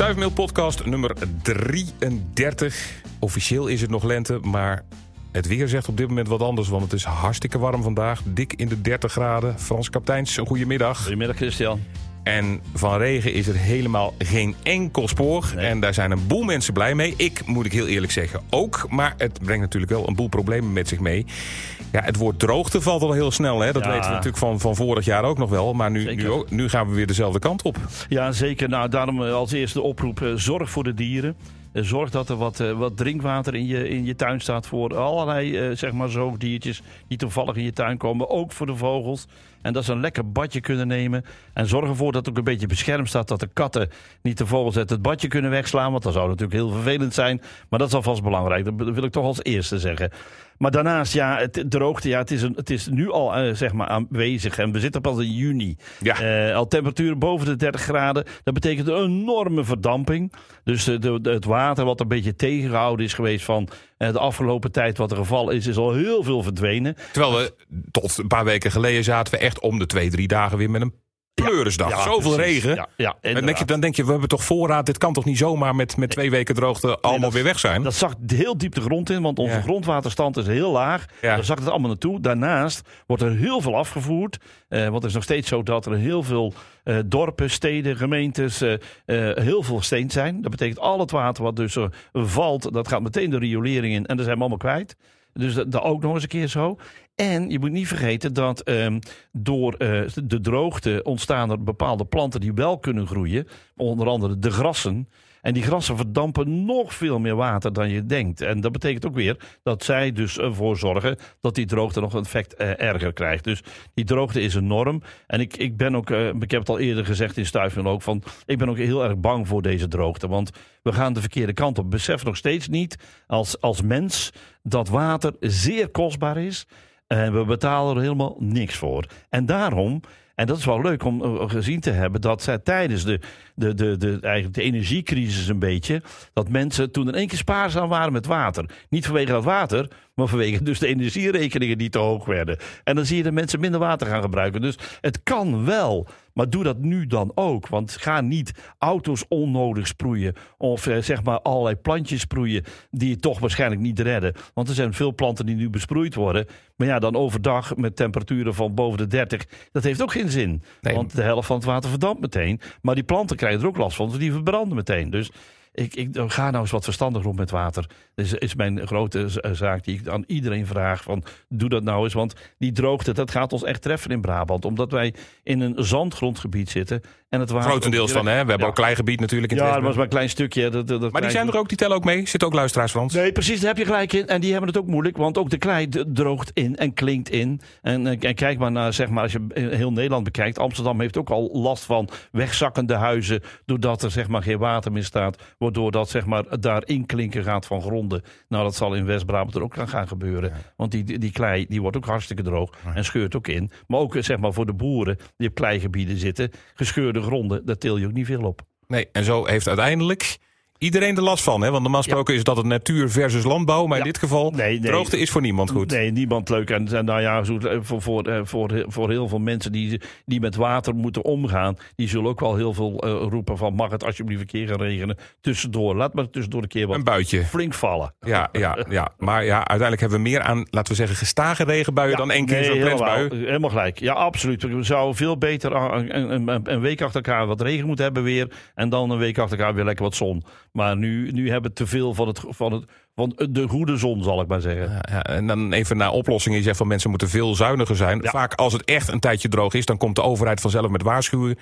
Stuifmeel podcast nummer 33. Officieel is het nog lente, maar het weer zegt op dit moment wat anders. Want het is hartstikke warm vandaag. Dik in de 30 graden. Frans Kapteins, een goedemiddag. Goedemiddag Christian. En van regen is er helemaal geen enkel spoor. Nee. En daar zijn een boel mensen blij mee. Ik, moet ik heel eerlijk zeggen, ook. Maar het brengt natuurlijk wel een boel problemen met zich mee. Ja, het woord droogte valt al heel snel. Hè? Dat Ja. weten we natuurlijk van, van vorig jaar ook nog wel. Maar nu, nu, ook- nu gaan we weer dezelfde kant op. Ja, zeker. Nou, daarom eh, als eerste de oproep: eh, zorg voor de dieren. Eh, Zorg dat er wat, eh, wat drinkwater in je, in je tuin staat voor allerlei eh, zeg maar zoogdiertjes die toevallig in je tuin komen. Ook voor de vogels. En dat ze een lekker badje kunnen nemen. En zorg ervoor dat het ook een beetje beschermd staat. Dat de katten niet de vogels uit het badje kunnen wegslaan. Want dat zou natuurlijk heel vervelend zijn. Maar dat is alvast belangrijk. Dat wil ik toch als eerste zeggen. Maar daarnaast, ja, het droogte, ja, het is, een, het is nu al eh, zeg maar aanwezig. En we zitten pas in juni. Ja. Eh, al temperaturen boven de 30 graden. Dat betekent een enorme verdamping. Dus de, de- het water wat een beetje tegengehouden is geweest van eh, de afgelopen tijd wat er gevallen is, is al heel veel verdwenen. Terwijl we tot een paar weken geleden zaten we echt om de twee, drie dagen weer met een pleurisdag. Ja, Zoveel precies. regen. Ja, En dan denk, je, inderdaad. dan denk je, we hebben toch voorraad. Dit kan toch niet zomaar met, met twee weken droogte allemaal dat- weer weg zijn? Dat zakt heel diep de grond in, want onze grondwaterstand is heel laag. Daar zakt het allemaal naartoe. Daarnaast wordt er heel veel afgevoerd. Eh, want het is nog steeds zo dat er heel veel eh, dorpen, steden, gemeentes eh, eh, heel veel steen zijn. Dat betekent al het water wat dus eh, valt, dat gaat meteen de riolering in. En daar zijn we allemaal kwijt. Dus dat, ook nog eens een keer zo. En je moet niet vergeten dat ehm, door eh, de droogte ontstaan er bepaalde planten die wel kunnen groeien. Onder andere de grassen. En die grassen verdampen nog veel meer water dan je denkt. En dat betekent ook weer dat zij dus ervoor zorgen dat die droogte nog een effect eh, erger krijgt. Dus die droogte is enorm. En ik, ik ben ook, eh, ik heb het al eerder gezegd in Stuifmeel ook, van ik ben ook heel erg bang voor deze droogte. Want we gaan de verkeerde kant op. Besef nog steeds niet als, als mens dat water zeer kostbaar is. En we betalen er helemaal niks voor. En daarom, en dat is wel leuk om gezien te hebben, dat zij tijdens de, de, de, de, eigenlijk de energiecrisis een beetje, dat mensen toen in één keer spaarzaam waren met water. Niet vanwege dat water, maar vanwege dus de energierekeningen die te hoog werden. En dan zie je dat mensen minder water gaan gebruiken. Dus het kan wel. Maar doe dat nu dan ook. Want ga niet auto's onnodig sproeien. Of eh, zeg maar allerlei plantjes sproeien die je toch waarschijnlijk niet redden. Want er zijn veel planten die nu besproeid worden. Maar ja, dan overdag met temperaturen van boven de 30. Dat heeft ook geen zin. Nee. Want de helft van het water verdampt meteen. Maar die planten krijgen er ook last van. Want die verbranden meteen. Dus ik, ik ga nou eens wat verstandig om met water. Dat is, is mijn grote eh, zaak die ik aan iedereen vraag. Van, doe dat nou eens. Want die droogte, dat gaat ons echt treffen in Brabant. Omdat wij in een zandgrondgebied zitten. En het water Grotendeels van, hè? We hebben Ja. ook kleigebied natuurlijk in Ja, dat was maar een klein stukje. Dat, dat, Maar die zijn er ook, die tellen ook mee. Zitten ook luisteraars van ons. Nee, precies, daar heb je gelijk in. En die hebben het ook moeilijk, want ook de klei droogt in en klinkt in. En, eh, en kijk maar naar, zeg maar, als je eh, heel Nederland bekijkt. Amsterdam heeft ook al last van wegzakkende huizen. Doordat er zeg maar geen water meer staat. Waardoor dat zeg maar daar inklinken gaat van gronden. Nou, dat zal in West-Brabant er ook gaan- gaan gebeuren. Want die, die, klei die wordt ook hartstikke droog en scheurt ook in. Maar ook zeg maar voor de boeren die op kleigebieden zitten. Gescheurde gronden, daar til je ook niet veel op. Nee, en zo heeft uiteindelijk iedereen er last van. Hè? Want normaal gesproken is dat het natuur versus landbouw. Maar in dit geval, Nee, nee. droogte is voor niemand goed. Nee, niemand leuk. En, en nou ja, zo, eh, voor, voor, eh, voor, voor heel veel mensen die, die met water moeten omgaan, die zullen ook wel heel veel eh, roepen van mag het alsjeblieft een keer gaan regenen. Tussendoor, laat maar tussendoor een keer Een wat buitje. flink vallen. Ja, ja, ja. Maar ja, uiteindelijk hebben we meer aan, laten we zeggen, gestage regenbuien dan één keer Nee, zo'n helemaal, plensbui. helemaal gelijk. Ja, absoluut. We zouden veel beter een, een, een, een week achter elkaar wat regen moeten hebben weer. En dan een week achter elkaar weer lekker wat zon. Maar nu, nu hebben te veel van, het, van, het, van de goede zon, zal ik maar zeggen. Ja, ja, en dan even naar oplossingen. Je zegt van mensen moeten veel zuiniger zijn. Ja. Vaak als het echt een tijdje droog is, dan komt de overheid vanzelf met waarschuwingen.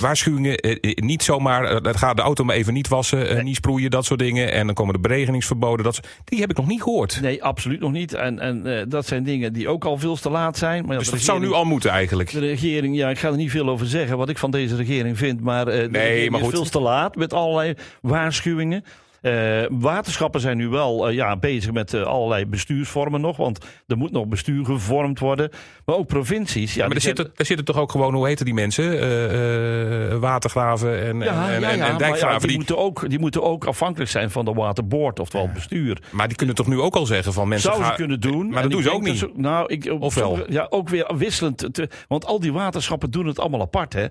Waarschuwingen, eh, eh, niet zomaar, eh, dat gaat de auto maar even niet wassen, eh, Nee. niet sproeien, dat soort dingen. En dan komen de beregeningsverboden. Dat, die heb ik nog niet gehoord. Nee, absoluut nog niet. En, en eh, dat zijn dingen die ook al veel te laat zijn. Maar dus dat zou nu al moeten eigenlijk. De regering, ja, ik ga er niet veel over zeggen wat ik van deze regering vind. Maar eh, de Nee, maar is veel te laat met allerlei waarschuwingen. Eh, waterschappen zijn nu wel eh, ja, bezig met eh, allerlei bestuursvormen nog. Want er moet nog bestuur gevormd worden. Maar ook provincies. Ja, maar er zitten, er zitten toch ook gewoon, hoe heten die mensen? Watergraven en, ja, en, en, en dijkgraven. die, die, moeten ook, die moeten ook afhankelijk zijn van de waterboard, oftewel het bestuur. maar die kunnen toch nu ook al zeggen van mensen... Zou ze kunnen doen. Maar dat doen ze ook niet. ze- nou, ik, op Of wel? sommige- Ja, ook weer wisselend. te- want al die waterschappen doen het allemaal apart. Hè.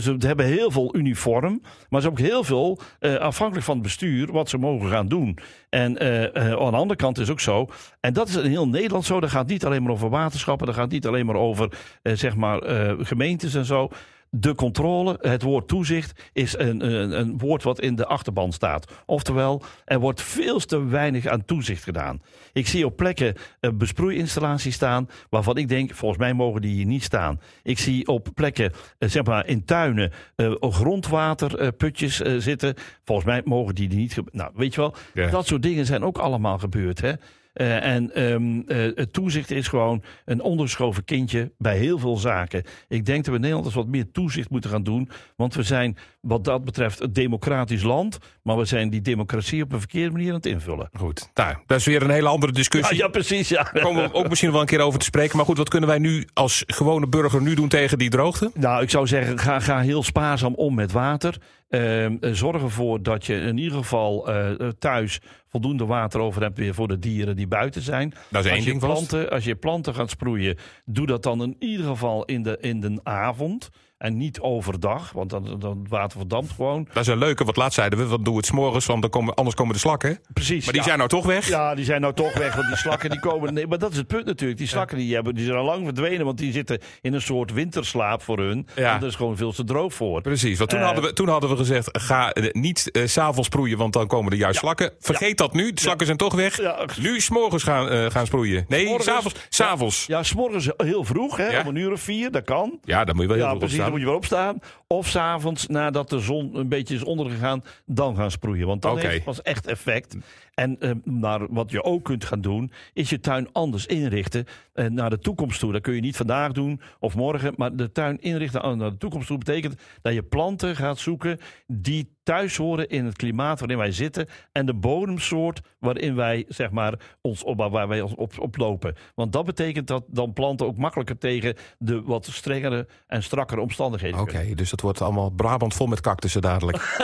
Ze hebben heel veel uniform. Maar ze hebben ook heel veel afhankelijk van het bestuur wat ze mogen gaan doen. En eh, eh, aan de andere kant is ook zo. En dat is in heel Nederland zo. Dat gaat niet alleen maar over waterschappen. Dat gaat niet alleen maar over eh, zeg maar, gemeentes en zo. De controle, het woord toezicht, is een, een, een woord wat in de achterban staat. Oftewel, er wordt veel te weinig aan toezicht gedaan. Ik zie op plekken eh, besproeiinstallaties staan waarvan ik denk, volgens mij mogen die hier niet staan. Ik zie op plekken, eh, zeg maar in tuinen, eh, grondwaterputjes zitten. Volgens mij mogen die er niet. Nou, weet je wel, Ja. dat soort dingen zijn ook allemaal gebeurd. Hè? Eh, en ehm, eh, het toezicht is gewoon een ondergeschoven kindje bij heel veel zaken. Ik denk dat we Nederlanders wat meer toezicht moeten gaan doen. Want we zijn wat dat betreft een democratisch land. Maar we zijn die democratie op een verkeerde manier aan het invullen. Goed, nou, dat is weer een hele andere Ja, discussie. ja precies. Ja. Daar komen we ook misschien wel een keer over te spreken. Maar goed, wat kunnen wij nu als gewone burger nu doen tegen die droogte? Nou, ik zou zeggen, ga, ga heel spaarzaam om met water. Ehm, eh, zorg ervoor dat je in ieder geval eh, eh, thuis voldoende water over hebt weer voor de dieren die buiten zijn. Dat is één als, je ding vast. planten, als je planten gaat sproeien, doe dat dan in ieder geval in de, in de avond. En niet overdag, want dan, dan water verdampt gewoon. Dat is een leuke, wat laatst zeiden we. Wat doen we het s'morgens, want dan komen, anders komen de slakken. Precies. Maar die ja. zijn nou toch weg? Ja, die zijn nou toch weg, want die slakken die komen... Nee, maar dat is het punt natuurlijk. Die slakken die hebben, die zijn al lang verdwenen, want die zitten in een soort winterslaap voor hun. Ja. Want er is gewoon veel te droog voor. Precies, want toen, Eh. hadden we, toen hadden we gezegd, ga eh, niet s s'avonds sproeien, want dan komen er juist slakken. Vergeet dat nu, de slakken zijn toch weg. Ja. Nu s'morgens gaan, gaan sproeien. Nee, s'avonds. S'avonds. Ja. Ja, s'morgens heel vroeg, hè, Ja. om een uur of vier, dat kan. dan moet je wel heel Ja, veel precies, dan moet je wel opstaan. Of s'avonds, nadat de zon een beetje is ondergegaan, dan gaan sproeien. Want dan Oké. heeft het pas echt effect. En maar wat je ook kunt gaan doen, is je tuin anders inrichten eh, naar de toekomst toe. Dat kun je niet vandaag doen of morgen, maar de tuin inrichten naar de toekomst toe betekent dat je planten gaat zoeken die thuis horen in het klimaat waarin wij zitten en de bodemsoort waarin wij zeg maar ons op, waar wij ons op, oplopen. Want dat betekent dat dan planten ook makkelijker tegen de wat strengere en strakkere omstandigheden Oké, dus dat wordt allemaal Brabant vol met cactussen dadelijk.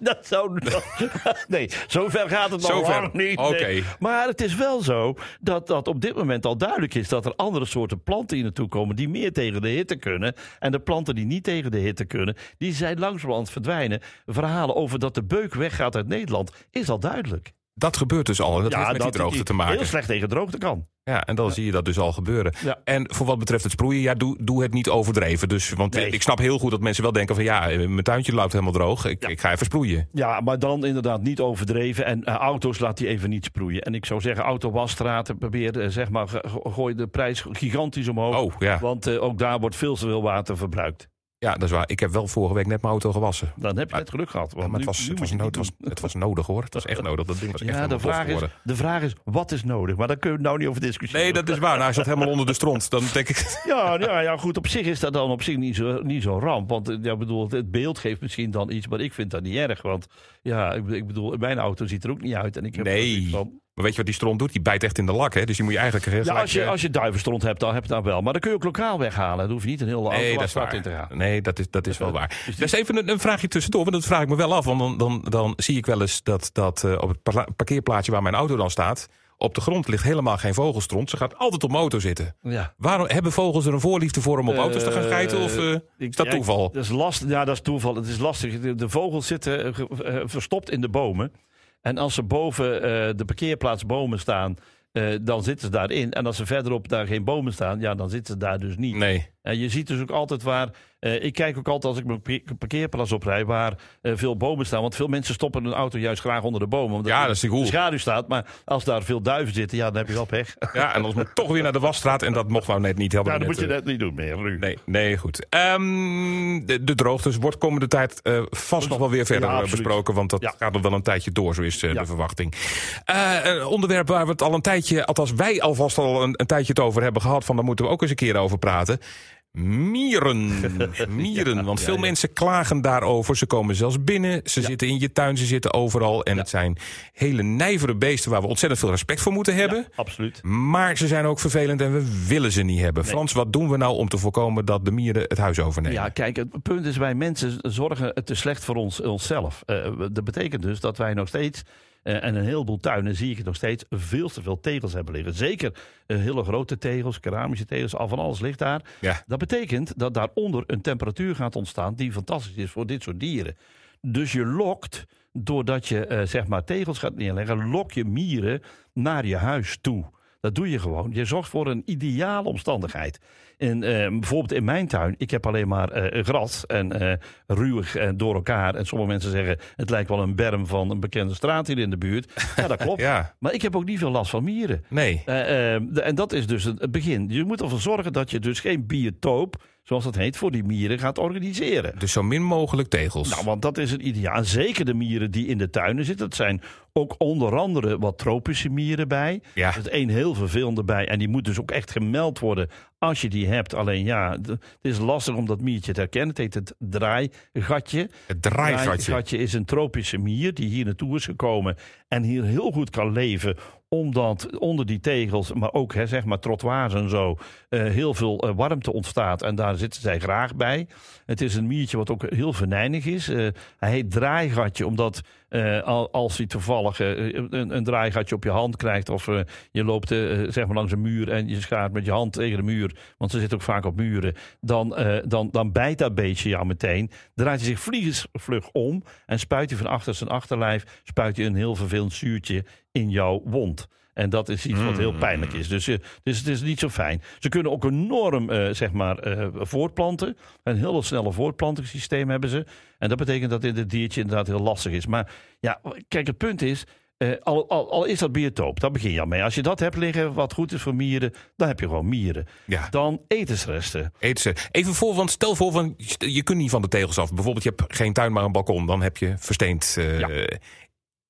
Dat zou. nee, zover gaat het nog. Lang niet. nee. Maar het is wel zo dat, dat op dit moment al duidelijk is dat er andere soorten planten hier naartoe komen die meer tegen de hitte kunnen. En de planten die niet tegen de hitte kunnen, die zijn langzaam aan het verdwijnen. Verhalen over dat de beuk weggaat uit Nederland is al duidelijk. Dat gebeurt dus al en dat heeft met die droogte te maken. heel slecht tegen droogte kan. Ja, en dan zie je dat dus al gebeuren. Ja. En voor wat betreft het sproeien, ja, doe, doe het niet overdreven. Dus, want Nee. ik snap heel goed dat mensen wel denken van ja, eh, mijn tuintje loopt helemaal droog. Ik, Ja. ik ga even sproeien. Ja, maar dan inderdaad niet overdreven. En eh, auto's laat die even niet sproeien. En ik zou zeggen, autowasstraten, probeer eh, zeg maar, gooi de prijs gigantisch omhoog. Oh ja. Want ook daar wordt veel te veel water verbruikt. Ja, dat is waar. Ik heb wel vorige week net mijn auto gewassen. Dan heb je net geluk gehad. Want maar het was, nu het, was nood, het, het was, het nodig hoor. Het was echt nodig. Dat ding was echt Ja, de vraag, is, de vraag is, wat is nodig? Maar daar kunnen we het nou niet over discussiëren. Nee, dat is waar. Nou, hij zat helemaal onder de stront. Dan denk ik. Ja, ja, ja, goed. Op zich is dat dan op zich niet zo, niet zo ramp. Want eh, ja, bedoel, het beeld geeft misschien dan iets, maar ik vind dat niet erg. Want ja, ik, ik bedoel, mijn auto ziet er ook niet uit. En ik heb Nee. van. Maar weet je wat die stront doet? Die bijt echt in de lak. Hè? Dus die moet je eigenlijk gelijk... Ja, als je, eh, als je duivenstront hebt, dan heb je dat wel. Maar dan kun je ook lokaal weghalen. Dan hoef je niet een hele auto Nee, dat in te gaan. Nee, dat is, dat is wel waar. Dus Dus even een, een vraagje tussendoor, want dat vraag ik me wel af. Want dan, dan, dan zie ik wel eens dat, dat eh, op het parkeerplaatsje waar mijn auto dan staat... op de grond ligt helemaal geen vogelstront. Ze gaat altijd op auto zitten. Ja. Waarom hebben vogels er een voorliefde voor om op auto's te gaan Eh, schijten? Of is dat ja, toeval? Dat is lastig. Ja, dat is toeval. Het is lastig. De, de vogels zitten verstopt in de bomen. En als ze boven eh, de parkeerplaats bomen staan, eh, dan zitten ze daarin. En als ze verderop daar geen bomen staan, ja, dan zitten ze daar dus niet. Nee. En je ziet dus ook altijd waar. eh, ik kijk ook altijd als ik mijn parkeer- parkeerplaats oprij waar eh, veel bomen staan. Want veel mensen stoppen hun auto juist graag onder de bomen. Omdat Ja, dat is de schaduw staat. Maar als daar veel duiven zitten, ja, dan heb je wel pech. Ja, en dan moet toch weer naar de wasstraat. En dat mocht nou net niet. Helemaal Ja, dan net, moet je eh, dat niet doen meer. Ruud. Nee, nee, goed. Ehm, de, de droogtes wordt komende tijd eh, vast nog wel weer verder Ja, eh, besproken. Want dat Ja. gaat nog wel een tijdje door, zo is eh, de verwachting. Eh, een onderwerp waar we het al een tijdje, althans wij alvast al een, een tijdje het over hebben gehad. Van daar moeten we ook eens een keer over praten. Mieren. Mieren. Want veel mensen klagen daarover. Ze komen zelfs binnen. Ze zitten in je tuin. Ze zitten overal. En het zijn hele nijvere beesten waar we ontzettend veel respect voor moeten hebben. absoluut. Maar ze zijn ook vervelend en we willen ze niet hebben. Frans, wat doen we nou om te voorkomen dat de mieren het huis overnemen? Ja, kijk, het punt is, wij mensen zorgen te slecht voor ons, onszelf. Uh, dat betekent dus dat wij nog steeds uh, en een heleboel tuinen zie ik nog steeds veel te veel tegels hebben liggen. Zeker uh, hele grote tegels, keramische tegels, al van alles ligt daar. Ja. Dat betekent dat daaronder een temperatuur gaat ontstaan die fantastisch is voor dit soort dieren. Dus je lokt, doordat je uh, zeg maar tegels gaat neerleggen, lok je mieren naar je huis toe. Dat doe je gewoon. Je zorgt voor een ideale omstandigheid. En, uh, bijvoorbeeld in mijn tuin, ik heb alleen maar uh, gras en uh, ruwig en door elkaar. En sommige mensen zeggen, het lijkt wel een berm van een bekende straat hier in de buurt. Ja, dat klopt. ja. Maar ik heb ook niet veel last van mieren. Nee. en dat is dus het begin. Je moet ervoor zorgen dat je dus geen biotoop zoals dat heet, voor die mieren gaat organiseren. Dus zo min mogelijk tegels. Nou, want dat is het ideaal. Zeker de mieren die in de tuinen zitten. Het zijn ook onder andere wat tropische mieren bij. Ja. Er is één heel vervelende bij. En die moet dus ook echt gemeld worden als je die hebt. Alleen ja, het is lastig om dat miertje te herkennen. Het heet het draaigatje. Het draaigatje. Het draaigatje is een tropische mier die hier naartoe is gekomen. En hier heel goed kan leven omdat onder die tegels, maar ook hè, zeg maar trottoirs en zo, uh, heel veel uh, warmte ontstaat. En daar zitten zij graag bij. Het is een miertje wat ook heel venijnig is. Uh, hij heet draaigatje omdat als hij toevallig een, een, draaigatje op je hand krijgt... of je loopt zeg maar langs een muur en je schaart met je hand tegen de muur... want ze zit ook vaak op muren, dan, dan, dan bijt dat beestje jou meteen. Draait hij zich vliegensvlug om en spuit hij van achter zijn achterlijf... spuit hij een heel vervelend zuurtje in jouw wond. En dat is iets wat heel pijnlijk is. Dus, uh, dus het is niet zo fijn. Ze kunnen ook enorm uh, zeg maar, uh, voortplanten. Een heel snelle voortplantingssysteem hebben ze. En dat betekent dat dit diertje inderdaad heel lastig is. Maar ja, kijk, het punt is. al, al, al, is dat biotoop, daar begin je al mee. Als je dat hebt liggen, wat goed is voor mieren, dan heb je gewoon mieren. Ja. Dan etensresten. Etensresten. Even voor, want stel voor, van, je kunt niet van de tegels af. Bijvoorbeeld, je hebt geen tuin, maar een balkon. Dan heb je versteend. Ja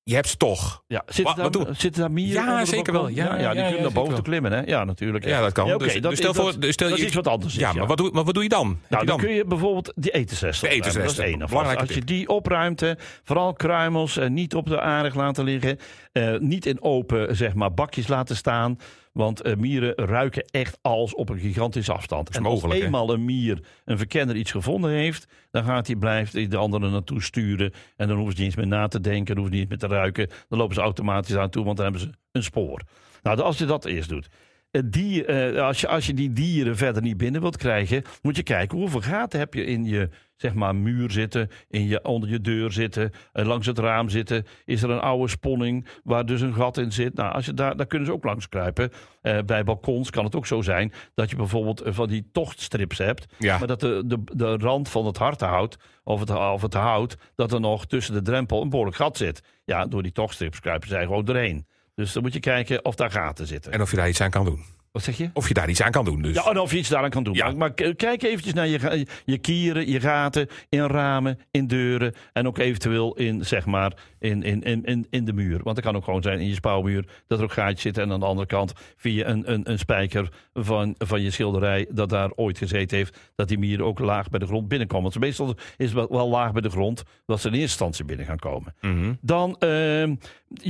je hebt ze toch. Ja, zitten, wat, daar, wat zitten daar mieren Ja, zeker wel. Ja, ja, ja, die ja, kunnen naar boven te klimmen, hè? Ja, natuurlijk. Ja, dat kan. Ja, okay, dus, dat, dus stel dat, voor, dus stel dat je, is iets wat anders. Ja, is, maar wat doe, maar wat doe je dan? Nou, dan? kun je bijvoorbeeld die etensresten De etensresten, Dat is één. belangrijk Als je die opruimt, hè, vooral kruimels, uh, niet op de aardig laten liggen. Uh, niet in open zeg maar, bakjes laten staan. Want uh, mieren ruiken echt als op een gigantische afstand. en als eenmaal een mier, een verkenner, iets gevonden heeft, dan gaat hij blijft de anderen naartoe sturen. En dan hoeven ze niet eens meer na te denken, dan hoeven ze niet meer te ruiken. Dan lopen ze automatisch aan toe, want dan hebben ze een spoor. Nou, als je dat eerst doet. Die, uh, als, je, als je die dieren verder niet binnen wilt krijgen, moet je kijken hoeveel gaten heb je in je zeg maar, muur zitten, in je, onder je deur zitten, uh, langs het raam zitten. Is er een oude sponning waar dus een gat in zit? Nou, als je daar, daar kunnen ze ook langs kruipen. Uh, bij balkons kan het ook zo zijn dat je bijvoorbeeld van die tochtstrips hebt, ja. maar dat de, de, de rand van het hartenhout of het, of het hout, dat er nog tussen de drempel een behoorlijk gat zit. Ja, door die tochtstrips kruipen zij gewoon doorheen. Dus dan moet je kijken of daar gaten zitten. En of je daar iets aan kan doen. Wat zeg je? Of je daar iets aan kan doen. Dus. Ja, en of je iets daaraan kan doen. Ja. Maar, maar, kijk eventjes naar je, je kieren, je gaten, in ramen, in deuren. En ook eventueel in, zeg maar, in, in, in, in de muur. Want het kan ook gewoon zijn in je spouwmuur dat er ook gaatjes zitten. En aan de andere kant via een, een, een spijker van, van je schilderij dat daar ooit gezeten heeft. Dat die mieren ook laag bij de grond binnenkomen. Want meestal is het wel, wel laag bij de grond dat ze in eerste instantie binnen gaan komen. Mm -hmm. Dan uh,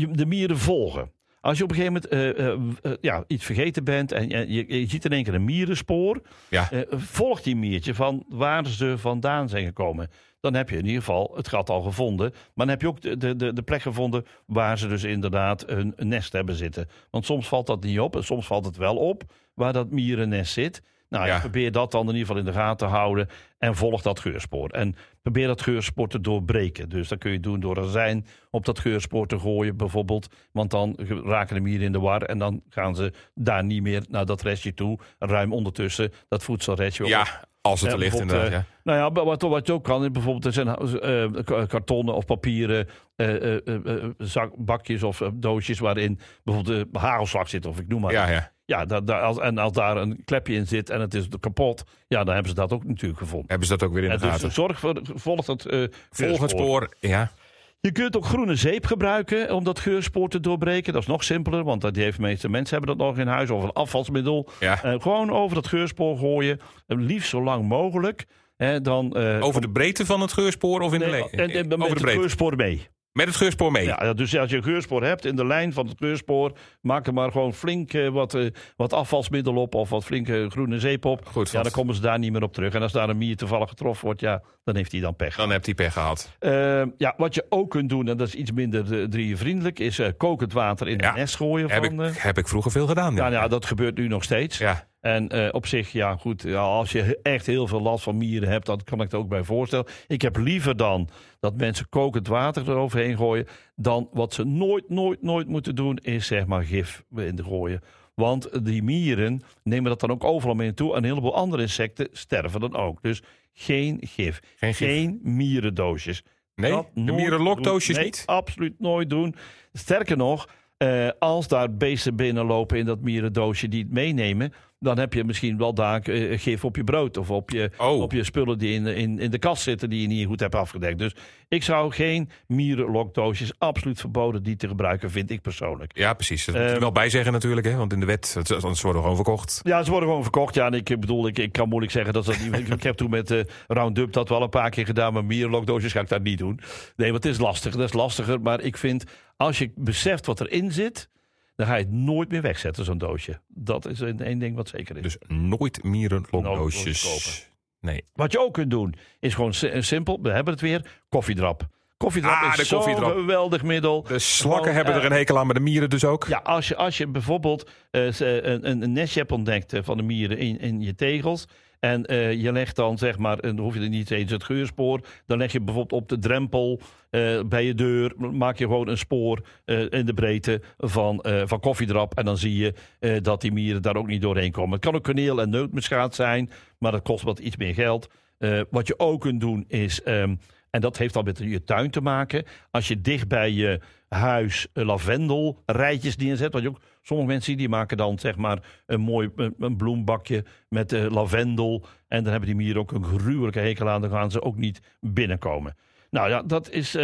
de mieren volgen. Als je op een gegeven moment uh, uh, uh, ja, iets vergeten bent en je, je, ziet in één keer een mierenspoor, ja. volg die miertje van waar ze vandaan zijn gekomen. Dan heb je in ieder geval het gat al gevonden. Maar dan heb je ook de, de, de plek gevonden waar ze dus inderdaad een, een nest hebben zitten. Want soms valt dat niet op en soms valt het wel op waar dat mierennest zit. Nou, ja. probeer dat dan in ieder geval in de gaten te houden en volg dat geurspoor. En probeer dat geurspoor te doorbreken. Dus dat kun je doen door azijn op dat geurspoor te gooien bijvoorbeeld. Want dan raken de mieren in de war en dan gaan ze daar niet meer naar dat restje toe. Ruim ondertussen dat voedselrestje op. Ja, als het er ligt inderdaad. Ja. Nou ja, wat, wat je ook kan, bijvoorbeeld er zijn uh, kartonnen of papieren uh, bakjes of doosjes waarin bijvoorbeeld de hagelslag zit of ik noem maar. Ja, ja. Ja, dat, dat, als, en als daar een klepje in zit en het is kapot, ja, dan hebben ze dat ook natuurlijk gevonden. Hebben ze dat ook weer in de en gaten? Dus zorg voor, volg het, uh, volg het spoor, ja. Je kunt ook groene zeep gebruiken om dat geurspoor te doorbreken. Dat is nog simpeler, want dat heeft de meeste mensen hebben dat nog in huis. Of een afvalsmiddel. Ja. Eh, gewoon over dat geurspoor gooien. Eh, liefst zo lang mogelijk. Hè, dan, eh, Over de breedte van het geurspoor of in de nee, lengte? en- en met Over de het breedte. geurspoor mee. Met het geurspoor mee. Ja, dus als je een geurspoor hebt in de lijn van het geurspoor, maak er maar gewoon flink eh, wat, eh, wat afvalsmiddel op of wat flinke groene zeep op. Goed, ja, dan komen ze daar niet meer op terug. En als daar een mier toevallig getroffen wordt, ja, dan heeft hij dan pech. dan hebt hij pech gehad. Eh, ja, wat je ook kunt doen, en dat is iets minder uh, drieënvriendelijk, is eh, kokend water in Ja, een nest gooien. Heb Van, ik, eh, heb ik vroeger veel gedaan. ja, Ja. nou, dat gebeurt nu nog steeds. Ja. En eh, op zich, ja goed, ja, als je echt heel veel last van mieren hebt, dan kan ik het ook bij voorstellen. Ik heb liever dan dat mensen kokend water eroverheen gooien, dan wat ze nooit, nooit, nooit moeten doen, is zeg maar gif in de gooien. Want die mieren nemen dat dan ook overal mee toe. En een heleboel andere insecten sterven dan ook. Dus geen gif. Geen gif. Geen mierendoosjes. Nee, Dat de mierenlokdoosjes. Nee, niet? absoluut nooit doen. Sterker nog, eh, als daar beesten binnenlopen in dat mierendoosje die het meenemen, dan heb je misschien wel daar eh, gif op je brood of op je, Oh. op je spullen die in, in, in de kast zitten die je niet goed hebt afgedekt. Dus ik zou geen mierenlokdoosjes absoluut verboden die te gebruiken, vind ik persoonlijk. Ja, precies. Dat moet je Ehm, wel bij zeggen natuurlijk. Hè? Want in de wet, anders worden we gewoon verkocht. Ja, ze worden gewoon verkocht. Ja, en ik bedoel, ik, ik kan moeilijk zeggen dat ze dat niet. Ik, heb toen met eh Roundup dat wel een paar keer gedaan, maar mierenlokdoosjes ga ik dat niet doen. Nee, want het is lastig. Dat is lastiger. Maar ik vind, als je beseft wat erin zit, dan ga je het nooit meer wegzetten, zo'n doosje. Dat is een- één ding wat zeker is. Dus nooit Nooit mierenlokdoosjes. kopen. Nee. Wat je ook kunt doen, is gewoon si- simpel. We hebben het weer. Koffiedrap. Koffiedrap Ah, de is zo'n koffiedrap. geweldig middel. De slakken Gewoon, hebben eh, er een hekel aan, maar de mieren dus ook. Ja, als je, als je bijvoorbeeld eh, ze- een, een, een nestje hebt ontdekt eh, van de mieren in, in je tegels. En eh, je legt dan zeg maar, en dan hoef je er niet eens het geurspoor. Dan leg je bijvoorbeeld op de drempel eh, bij je deur. Maak je gewoon een spoor eh, in de breedte van, eh, van koffiedrap. En dan zie je eh, dat die mieren daar ook niet doorheen komen. Het kan ook kaneel en nootmuskaat zijn, maar dat kost wat iets meer geld. Eh, wat je ook kunt doen is. ehm, en dat heeft dan met je tuin te maken. Als je dicht bij je huis eh, lavendelrijtjes neerzet. Want je ook, sommige mensen die maken dan zeg maar een mooi een, bloembakje met eh, lavendel. En dan hebben die mieren ook een gruwelijke hekel aan. Dan gaan ze ook niet binnenkomen. Nou ja, dat is eh,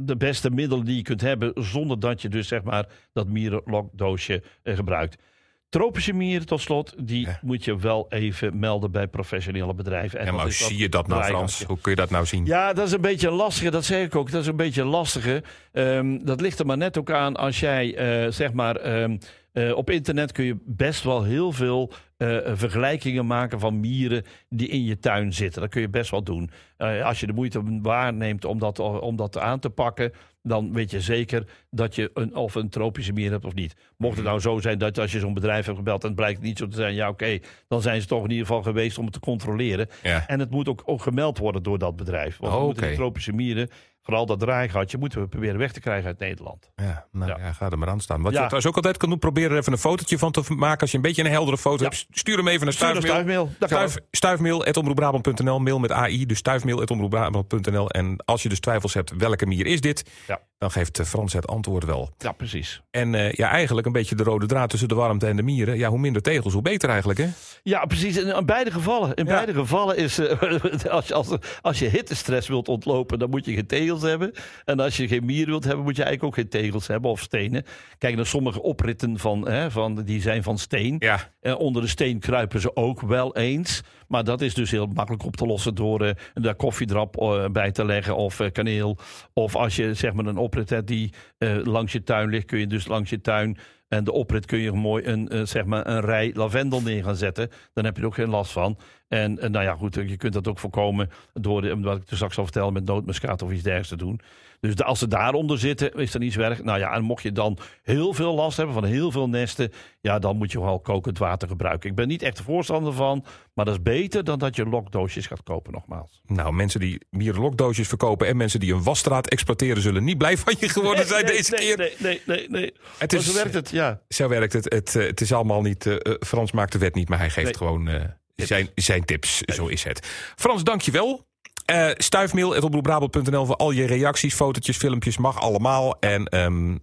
de beste middel die je kunt hebben. Zonder dat je dus zeg maar dat mierenlokdoosje gebruikt. Tropische mieren tot slot, die Ja. moet je wel even melden bij professionele bedrijven. En Ja, maar dat hoe zie je dat nou. Frans? Hoe kun je dat nou zien? Ja, dat is een beetje lastige. Dat zeg ik ook. Dat is een beetje een lastige. Ehm, dat ligt er maar net ook aan als jij, eh, zeg maar, ehm, eh, op internet kun je best wel heel veel eh, vergelijkingen maken van mieren die in je tuin zitten. Dat kun je best wel doen. Eh, als je de moeite waarneemt om dat, om dat aan te pakken, dan weet je zeker dat je een, of een tropische mier hebt of niet. Mocht het nou zo zijn dat als je zo'n bedrijf hebt gebeld en het blijkt niet zo te zijn, ja oké, dan zijn ze toch in ieder geval geweest om het te controleren. Ja. En het moet ook, ook gemeld worden door dat bedrijf. Want Oh, die tropische mieren, vooral dat draaigatje, moeten we proberen weg te krijgen uit Nederland. Ja, nou ja. Ja. ga er maar aan staan. Wat Ja. je trouwens ook altijd kan doen, probeer er even een fotootje van te maken. Als je een beetje een heldere foto Ja. hebt, stuur hem even naar stuifmail. stuifmail. Stuif, mail met AI, dus stuifmail.omroepbrabant.nl. En als je dus twijfels hebt, welke mier is dit? Dan geeft eh, Frans het antwoord wel. Ja, precies. En eh, ja, eigenlijk een beetje de rode draad tussen de warmte en de mieren. Ja, hoe minder tegels, hoe beter eigenlijk, hè? Ja, precies. In, in beide gevallen. In Ja. beide gevallen is, eh, als, je, als, als je hittestress wilt ontlopen, dan moet je geen tegels hebben. En als je geen mieren wilt hebben, moet je eigenlijk ook geen tegels hebben of stenen. Kijk naar sommige opritten van, hè, van die zijn van steen. Ja, onder de steen kruipen ze ook wel eens. Maar dat is dus heel makkelijk op te lossen door daar koffiedrap bij te leggen of kaneel. Of als je zeg maar een oprit die eh, langs je tuin ligt, kun je dus langs je tuin en de oprit kun je mooi een, eh, zeg maar een rij lavendel neer gaan zetten. Dan heb je er ook geen last van. En, eh, nou ja, goed, je kunt dat ook voorkomen door, de, wat ik er straks al vertelde, met nootmuskaat of iets dergelijks te doen. Dus de- als ze daaronder zitten, is er niets erg. Nou ja, en mocht je dan heel veel last hebben van heel veel nesten, ja, dan moet je wel kokend water gebruiken. Ik ben niet echt de voorstander van, maar dat is beter dan dat je lokdoosjes gaat kopen, nogmaals. nou, mensen die mierenlokdoosjes verkopen en mensen die een wasstraat exploiteren, zullen niet blij van je geworden zijn nee, deze nee, keer. Nee, nee, nee, nee. Het is, zo werkt het, ja. Zo werkt het. Het, eh, het is allemaal niet. eh, eh, Frans maakt de wet niet, maar hij geeft Nee. gewoon zijn, zijn tips. Zo is het. Frans, dankjewel. Uh, stuifmail.omroepbrabant.nl voor al je reacties, fotootjes, filmpjes. Mag allemaal. En ehm,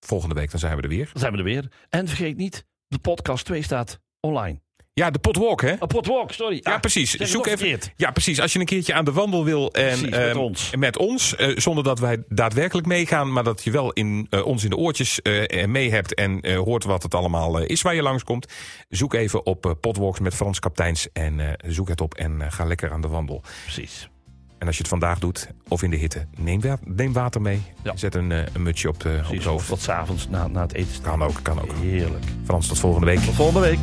volgende week dan zijn we er weer. Dan zijn we er weer. En vergeet niet, de podcast 2 staat online. Ja, de potwalk, hè? Een potwalk, sorry. Ja, Ah, precies. Zoek even. verkeerd. Ja, precies. Als je een keertje aan de wandel wil en Precies, met ehm, ons. met ons, eh, zonder dat wij daadwerkelijk meegaan, maar dat je wel in, eh, ons in de oortjes eh, mee hebt en eh, hoort wat het allemaal eh, is waar je langskomt. Zoek even op eh, potwalks met Frans Kapteins en eh, zoek het op en eh, ga lekker aan de wandel. Precies. En als je het vandaag doet, of in de hitte, neem, neem water mee. Ja. Zet een, eh, een mutsje op, de, op het Of hoofd. wat s'avonds na, na het eten. Kan ook, kan ook. Heerlijk. Frans, tot volgende week. Tot volgende week.